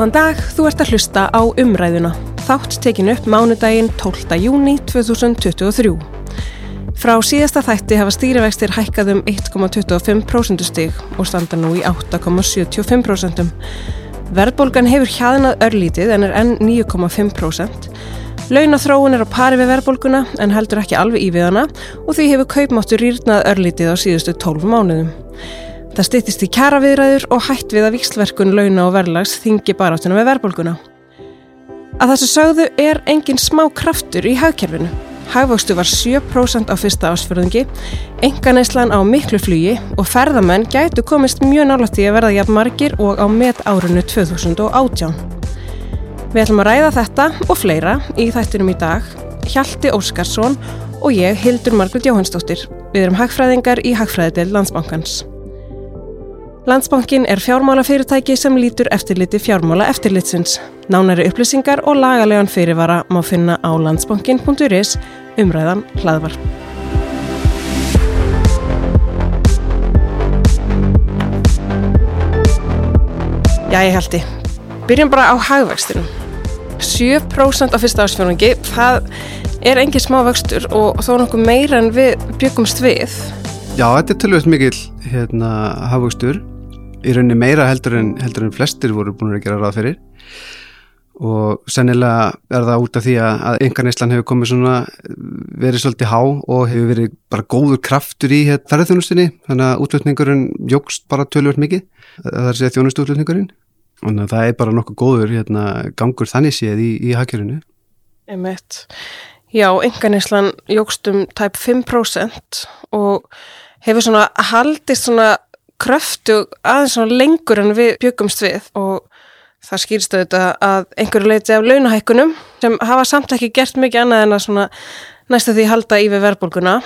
Góðan dag, þú ert að hlusta á umræðuna. Þátt tekin upp mánudaginn 12. júni 2023. Frá síðasta þætti hafa stýrivextir hækkað um 1,25% stig og standa nú í 8,75%. Verðbólgan hefur hjaðnað örlítið en er enn 9,5%. Launathróun er á pari við verðbólguna en heldur ekki alveg í við hana og því hefur kaupmáttur rýrnað örlítið á síðustu 12 mánuðum. Það stýttist í kjaraviðræður og hætt við að vikslverkun launa og verðlags þingi baráttuna með verðbólguna. Að þessu sögðu er engin smá kraftur í hagkerfinu. Hagvöxtu var 7% á fyrsta ásfjörðungi, enganeislan á miklu flugi og ferðamenn gætu komist mjög nálægt í að verða jafn margir og á met árunnu 2018. Við ætlum að ræða þetta og fleira í þættinum í dag, Hjalti Óskarsson og ég, Hildur Margrit Jóhannsdóttir. Við erum hagfræðingar í Hagfræðidel Landsbankans. Landsbankin er fjármálafyrirtæki sem lítur eftirliti fjármála eftirlitsins. Nánari upplýsingar og lagalegan fyrirvara má finna á landsbankin.is umræðan hlaðvar. Já, ég haldi. Byrjum bara á hagvextinum. 7% á fyrsta ásfjörnungi, það er engin smá vöxtur og þó nokkuð meira en við byggumst við. Já, þetta er tölvöld mikil hérna, hafvöxtur í rauninni meira heldur en, heldur en flestir voru búin að gera ráð fyrir. Og sennilega er það út af því að, engarneislan hefur komið svona verið svolítið há og hefur verið bara góður kraftur í hérna, ferðarþjónustinni þannig að útlutningurinn jógst bara tölvöld mikið að segja þjónustu útlutningurinn þannig að það er bara nokkuð góður hérna, gangur þannig séð í, í hakjörinu Emmett Já, engarneislan jógst um tæp 5% og hefur svona haldist svona kröftu aðeins svona lengur en við byggumst við og það skýrstu þetta að einhverju leiti af launahækkunum sem hafa samt ekki gert mikið annað en að svona næsta því halda í við verðbólguna.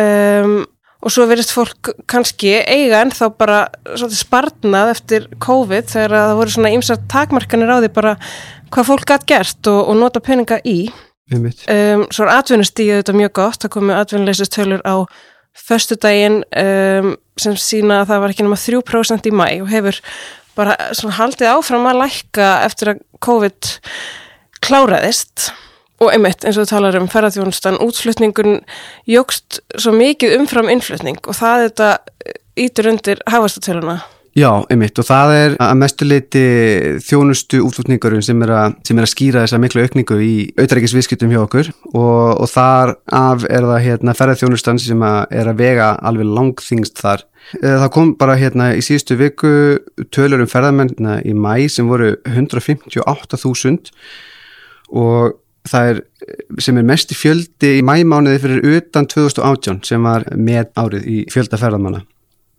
Um, og svo verist fólk kannski eiga en þá bara spartnað eftir COVID þegar það voru svona ymsar takmarkanir á því bara hvað fólk gætt gert og, og nota peninga í. Um, svo er atvinnustíðið þetta mjög gott, það komi atvinnuleysistölur á förstu daginn um, sem sína að það var ekki náma 3% í mæ og hefur bara haldið áfram að lækka eftir að COVID kláraðist og einmitt eins og þú talar um ferðarþjónustan, útflutningun jógst svo mikið umfram innflutning og það þetta ítur undir hafastatöluna. Já, einmitt og það er að mestuleiti þjónustu útflutningarinn sem, sem er að skýra þessa miklu aukningu í auðrækisviðskiptum hjá okkur. Og, og þar af er það hérna, ferðarþjónustan sem að er að vega alveg langþingst þar. Eh, það kom bara hérna í síðustu viku tölur um ferðarmennina í mæ sem voru 158.000 og það er sem er mest í fjöldi í mæmániði fyrir utan 2018 sem var með árið í fjöldaferðarmanna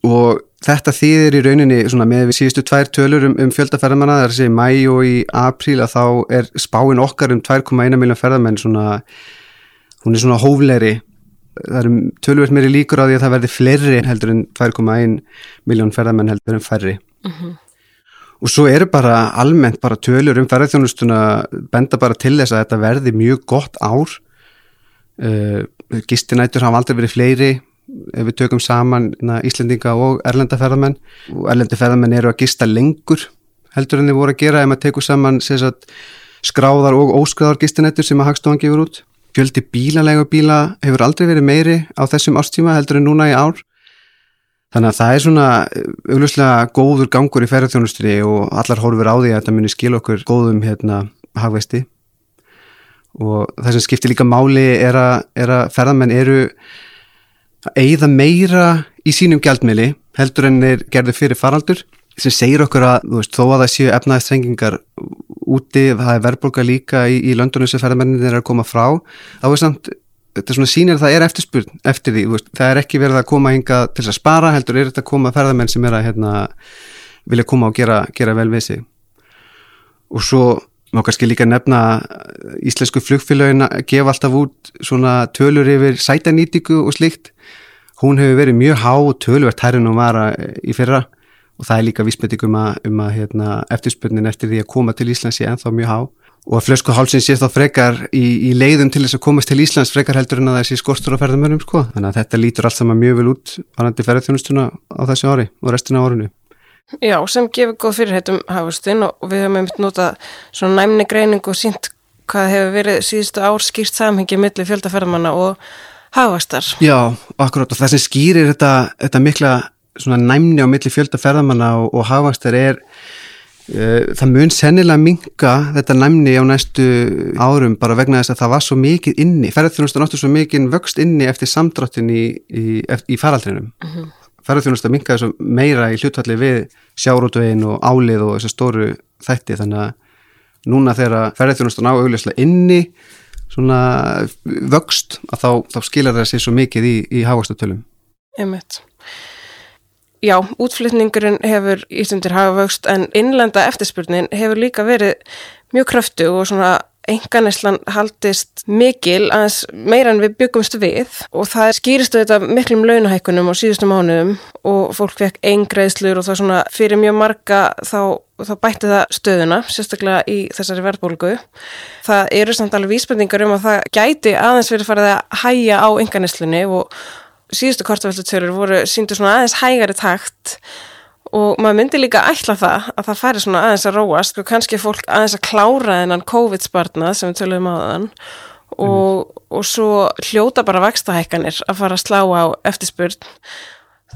og þetta þýðir í rauninni með við síðustu tvær tölur um, um er að segja í mæ og í apríl að þá er spáin okkar um 2,1 miljón ferðarmenn svona, hún er svona hófleri það eru tölvöld meiri líkur á því að það verði fleiri heldur en 2,1 miljón ferðarmenn heldur en færri mhm. -huh. og svo eru bara almennt bara tölur um ferðarþjónustuna benda bara til þess að þetta verði mjög gott ár uh, gistinætur hafa aldrei verið fleiri ef við tökum saman na, Íslendinga og erlendaferðamenn og erlendaferðamenn eru að gista lengur heldur en þið voru að gera ef maður tekur saman sagt, skráðar og óskráðar gistinettur sem að Hagstofan gefur út. Fjöldi bílalega bíla hefur aldrei verið meiri á þessum ástíma heldur en núna í ár. Þannig að það er svona auglustlega góður gangur í ferðarþjónustunni og allar horfur á því að þetta munir skil okkur góðum hérna hagvesti og það sem skiptir líka máli er að, er að ferðarmenn eru eigða meira í sínum gjaldmiðli heldur en er gerði fyrir faraldur sem segir okkur að veist, þó að það séu efnaðistrengingar úti, það er verðbólka líka í, í löndunum sem ferðarmennin er að koma frá þá er samt, þetta er svona sínir að það er eftirspurn eftir því, veist, það er ekki verið að koma hinga til að spara, heldur er þetta að koma ferðarmenn sem er að hérna, vilja koma og gera, gera vel við sig. Og svo má kannski líka nefna íslensku flugfélagin að gefa alltaf út svona tölur yfir sætanýtingu og slikt hún hefur verið mjög há og tölvert hærinn og vara í fyrra. Og það er líka vísbyttingum að, um að hérna, eftirspurnin eftir því að koma til Íslands sé ennþá mjög há. Og að flösku hálsins sé þá frekar í, í leiðum til þess að komast til Íslands frekar heldur en að það sé skostur á ferðamörnum sko. þannig að þetta lítur allt saman mjög vel út varandi ferðarþjónustuna á þessu ári og restina á árinu Já, sem gefur góð fyrirheitum hafustinn og við höfum einmitt notað svona næmni greining og sínt hvað hefur verið síðustu ár skýrt samhengi millir fjöldaferðamanna og hafastar. Já, akkurát og það sem skýrir þetta, þetta mikla svona næmni á millir fjöldaferðamanna og, og hafastar er uh, það mun sennilega minga þetta næmni á næstu árum bara vegna þess að það var svo mikið inni, ferðarþjónustan áttu svo mikið vöxt inni eftir samdráttin í, í, í faraldrinum. Mm -hmm ferðarþjónusta minkaði svo meira í hlutvalli við sjárótvegin og álið og þessu stóru þætti þannig að núna þegar ferðarþjónusta ná auðvitað inni svona vöxt að þá, þá skilar það sér svo mikið í, í hafastöldtölum. Emmett. Já, útflytningurinn hefur ístundir hafa vöxt en innlenda eftirspurnin hefur líka verið mjög kröftu og svona enganislan haldist mikil aðeins meira en við byggumst við og það skýristu þetta miklum launahækkunum á síðustu mánuðum og fólk fekk eingreðslur og það svona fyrir mjög marga þá, þá bætti það stöðuna, sérstaklega í þessari verðbólgu. Það eru samt alveg vísbendingar um að það gæti aðeins verið farið að hæja á enganislunni og síðustu kortavæltutöru voru síndu svona aðeins hægari takt og maður myndi líka ætla það að það færi svona aðeins að róast og kannski fólk aðeins að klára þennan COVID-spartnað sem við töluðum á þann og, og svo hljóta bara vakstahækkanir að fara að slá á eftirspurn.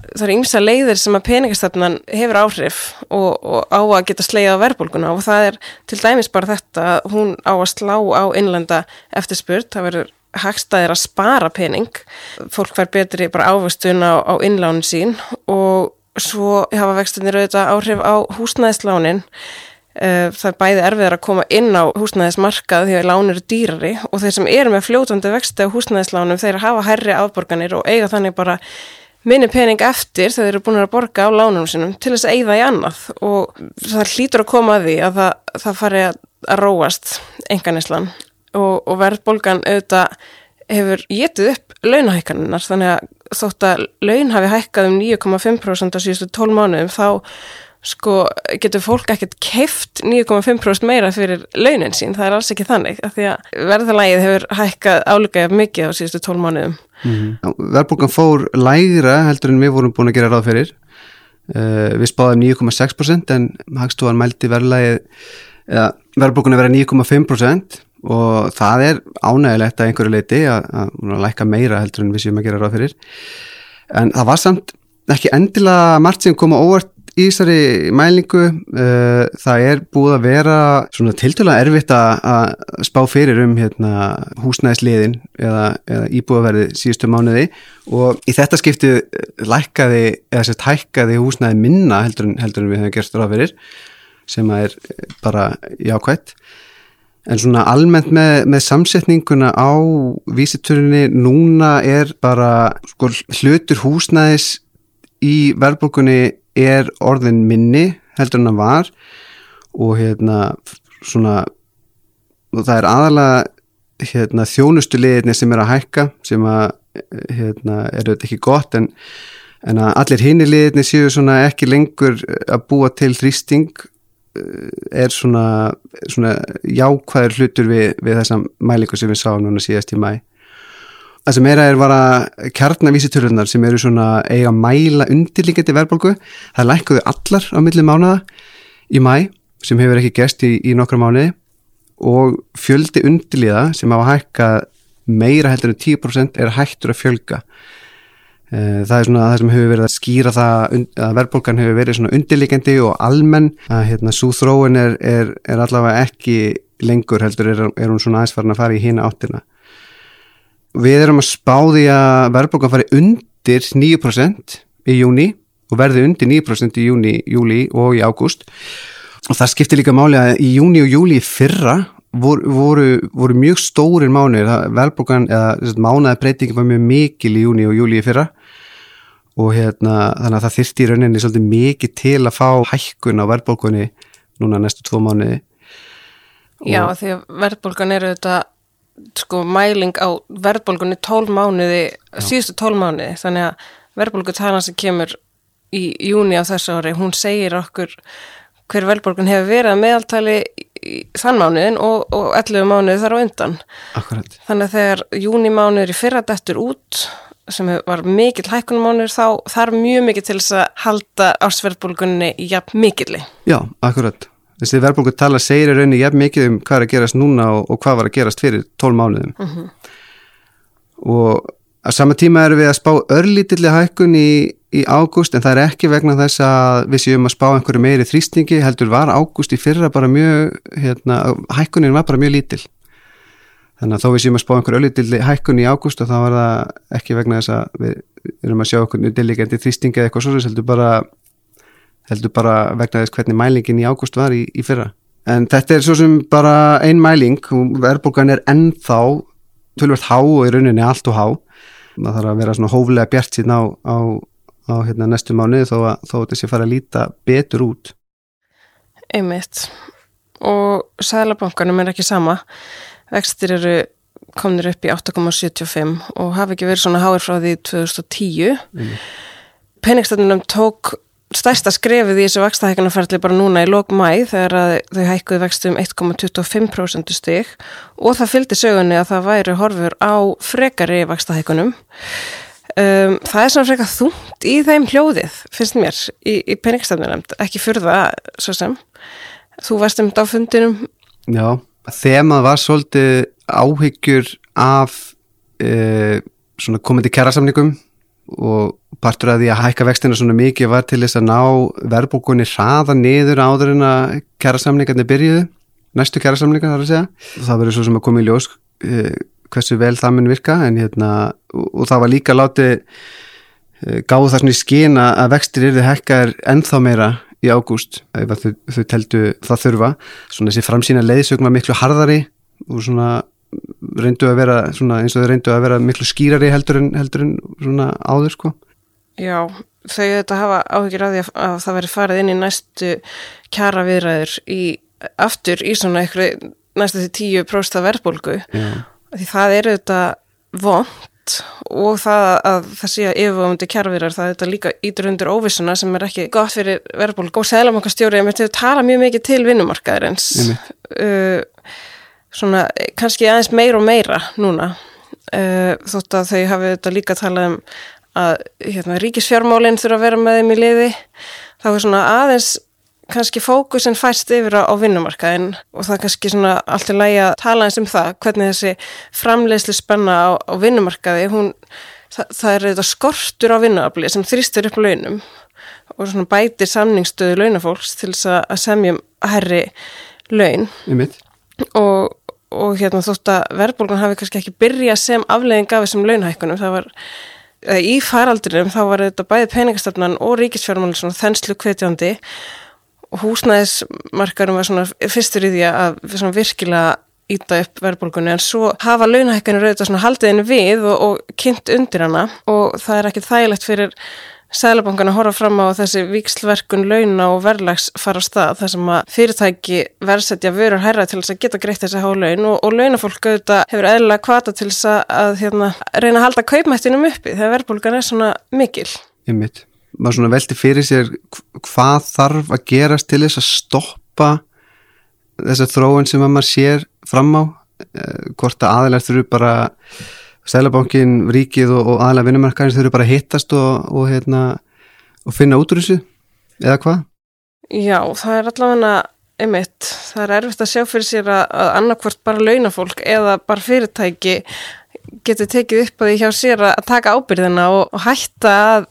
Það er ymsa leiðir sem að peningastefnan hefur áhrif og, og á að geta sleið á verbulguna og það er til dæmis bara þetta að hún á að slá á innlenda eftirspurn, það verður hagstaðir að spara pening. Fólk fær betri bara ávistun á, á innlánin sín. Og svo hafa vextinir auðvitað áhrif á húsnæðislánin. Eh, það er bæði erfiðar að koma inn á húsnæðismarkað því að lánir eru dýrari og þeir sem eru með fljótandi vexti á húsnæðislánum þeir hafa herri afborganir og eiga þannig bara minni pening eftir þegar þeir eru búin að borga á lánunum sinum til þess að eigða í annað. Og það hlýtur að koma að því að það, það fari að róast enganislan og, og verðbolgan auðvitað hefur getið upp launahækkaninnar þannig að þótt að laun hafi hækkað um 9,5% á síðustu 12 mánuðum þá sko getur fólk ekkert keft 9,5% meira fyrir launin sín, það er alls ekki þannig af því að verðalægið hefur hækkað álugaðið mikið á síðustu 12 mánuðum. Mm -hmm. Verðbólgan fór lægra heldur en við vorum búin að gera ráð fyrir. Uh, við spáðum 9,6% en hagstofan mælti verðalægið verðbólgan að vera 9,5% og það er ánægilegt að einhverju leiti að, að, að læka meira heldur en við séum að gera ráð fyrir. En það var samt ekki endilega margt sem koma óvart í þessari mælingu. Uh, það er búið að vera svona tiltöla erfitt að spá fyrir um hérna, húsnæðisliðin eða, eða íbúðaverði síðustu mánuði. Og í þetta skipti lækkaði eða sérst hækkaði húsnæði minna heldur en, heldur en við hefum gerst ráð fyrir sem er bara jákvætt En svona almennt með, með samsetninguna á vísiturni núna er bara sko, hlutur húsnæðis í verðbókunni er orðin minni heldur en það var og hérna svona það er aðalega hérna, þjónustuleginni sem er að hækka sem að hérna, er auðvitað ekki gott en, en að allir hinnileginni séu svona ekki lengur að búa til þrýsting er svona, svona jákvæður hlutur við, við þessa mælingu sem við sáum núna síðast í mæ það sem að er vara kjarnavísitölunar sem eru svona eiga mæla undirlíkjandi verðbólgu. Það lækkuðu allar á milli mánuða í mæ sem hefur ekki gæst í, í nokkra mánuði. Og fjöldi undirlíða sem hafa hækkað meira heldur en 10% er hættur að fjölga. Eh, það er svona það sem hefur verið að skýra það að verðbólgan hefur verið svona undirlikandi og almenn að hérna svo þróin er, er, er allavega ekki lengur heldur er, er hún svona aðeins farin að fara í hína áttina. Við erum að spáði að verðbólgan fari undir 9% í júni og verði undir 9% í júni, júli og í ágúst. Og það skiptir líka máli að í júni og júli fyrra voru, voru, voru mjög stórir mánuðir, verðbólgan eða mánuða breytingi var mjög mikil í júni og júli fyrra og hérna þannig að það þyrti í rauninni svolítið mikið til að fá hækkun á verðbólkunni núna næstu tvo mánuði Já því að verðbólgun eru þetta sko mæling á verðbólgunni tól mánuði, Já. síðustu tól mánuði þannig að verðbólgutalan sem kemur í júni á þessu ári, hún segir okkur hver velborgun hefur verið að meðaltali í þann mánuðin og, og 11 mánuði þar á undan. Akkurat. Þannig að þegar júnimánuður í fyrra dettur út sem var mikill hækkunummánuður þá þarf mjög mikið til þess að halda ársverðbólgunni jafn mikilli. Já, akkurat. Þessi verðbólgu tala segir í rauninni jafn mikið um hvað er að gerast núna og, og hvað var að gerast fyrir 12 mánuðum. Mm Og að sama tíma erum við að spá örlítilli hækkun í, í ágúst en það er ekki vegna þess að við séum að spá einhverju meiri þrýstingi heldur var ágúst í fyrra bara mjög, hérna, hækkunin var bara mjög lítil. Þannig að þó við séum að spá einhverju örlítilli hækkun í ágúst og þá var það ekki vegna þess að við erum að sjá einhverju delikandi þrýstingi eða eitthvað svo heldur bara, heldur bara vegna þess hvernig mælingin í ágúst var í, í fyrra. En þetta er svo sem bara ein mæling, verðbólgan er ennþá tölvert há og í rauninni allt og há maður þarf að vera svona hóflega bjart síðan á, á, á hérna, næstu mánuði þó að, þó þessi fara að líta betur út Einmitt. Og sælabankanum er ekki sama. Vextir eru komnir upp í 8,75 og hafa ekki verið svona háir frá því 2010. mm. Penningstöndunum tók stærsta skrefið í þessu vextahækkunarferðli bara núna í lók mæ þegar þau hækkuðu vextu um 1,25% stig og það fylgdi sögunni að það væri horfur á frekari vextahækkunum. Um, það er svona frekar þungt í þeim hljóðið, finnst mér, í, í penningstöndunum, ekki fyrða svo sem. Þú varst um þetta á fundinum. Já, þemað var svolítið áhyggjur af e, svona komandi kærasamningum og partur af því að hækka vextina svona mikið var til þess að ná verðbókunni hraða niður áður en að kærasamningarnir byrjuðu, næstu kærasamningar þar að segja. Það verður svo sem að koma í ljós e, hversu vel það mun virka en hérna, og, og það var líka látið e, gáðu það svona í skina að vextir yrði hækkar ennþá meira í ágúst ef þau, þau teldu það þurfa. Svona þessi framsýna leiðsögn var miklu harðari og svona reyndu að vera svona eins og þau reyndu að vera miklu skýrari heldur en, heldur en svona áður sko. Já, þau þetta hafa áhyggjur af því að, að það veri farið inn í næstu kjara viðræður í aftur í svona eitthvað næstu því 10% af verðbólgu því það er þetta vond og það að það sé að yfirvöndi kjaravirar það er þetta líka ítur undir óvissuna sem er ekki gott fyrir verðbólgu. Og seglamakastjóri að mér tala mjög mikið til vinnumarkaðarins. Uh, svona kannski aðeins meira og meira núna uh, þótt að þau hafi þetta líka talað um að hérna, ríkisfjármálinn þurfa að vera með þeim í liði. Þá er svona aðeins kannski fókusin fæst yfir á, á vinnumarkaðin og það er kannski svona allt í lægi að tala eins um það, hvernig þessi framleiðslu spenna á, á vinnumarkaði hún, það, það er þetta skortur á vinnuafli sem þrýstur upp launum og svona bætir samningsstöðu launafólks til þess að, semjum herri laun. Og, og hérna þótt að verðbólgan hafi kannski ekki byrjað sem afleðing af þessum launhækkunum, það var í faraldrinum þá var þetta bæði peningastefnan og ríkisfjármálinn svona þenslu kvetjandi húsnæðismarkarum var svona fyrstur í því að virkilega íta upp verðbólgunni. En svo hafa launahækkanir auðvitað svona haldiðin við og, og kynnt undir hana. Og það er ekki þægilegt fyrir Sælabankan að horfa fram á þessi vikslverkun launa og verðlags fara á stað þar sem að fyrirtæki verðsetja vörur herra til þess að geta greitt þessi há laun. Og, og launafólk auðvitað hefur eðlilega kvata til þess að, að hérna, reyna að halda kaupmættinum uppi þegar verðbólgan er svona mikil. einmitt maður svona velti fyrir sér hv- hvað þarf að gerast til þess að stoppa þessa þróun sem að maður sér fram á eh, hvort að aðilar þurfu bara Sælabankin, ríkið og, og aðilar vinnumarkaðins þurfu bara að hittast og, og, hérna, og finna út úr þessu eða hvað? Já, það er allavega einmitt, það er erfitt að sjá fyrir sér að, að annarkvort bara launafólk eða bara fyrirtæki getur tekið upp að því hjá sér að taka ábyrðina og hætta að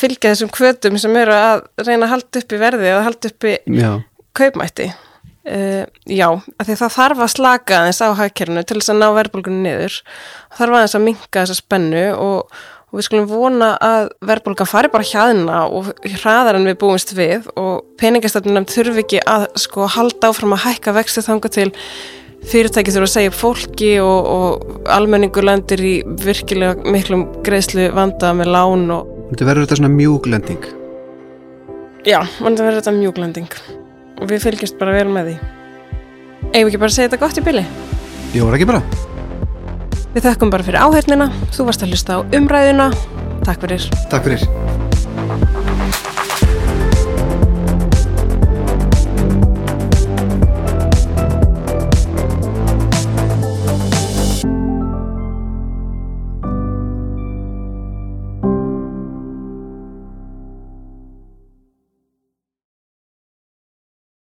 fylgja þessum kvötum sem eru að reyna að halda upp í verði eða halda upp í Já, kaupmætti. Uh, já, af því það þarf að slaka aðeins á hagkerfinu til þess að ná verðbólgunni niður. Þarf aðeins að minka þessa spennu og, og við skulum vona að verðbólgan fari bara hjaðina og hraðar en við búumst við og peningastefnunum þurfi ekki að sko halda áfram að hækka vextu þanga til fyrirtæki þurfa að segja upp fólki og, og almenningur lendir í virkilega miklum greiðslu vanda með lán og þetta verður þetta svona mjúglending já, vanda verður þetta mjúglending og við fylgjast bara vel með því. Við ekki bara segja þetta gott í bili? Jó, ekki bara? Við þakkum bara fyrir áhernina, þú varst að hlusta á umræðuna, takk fyrir. Takk fyrir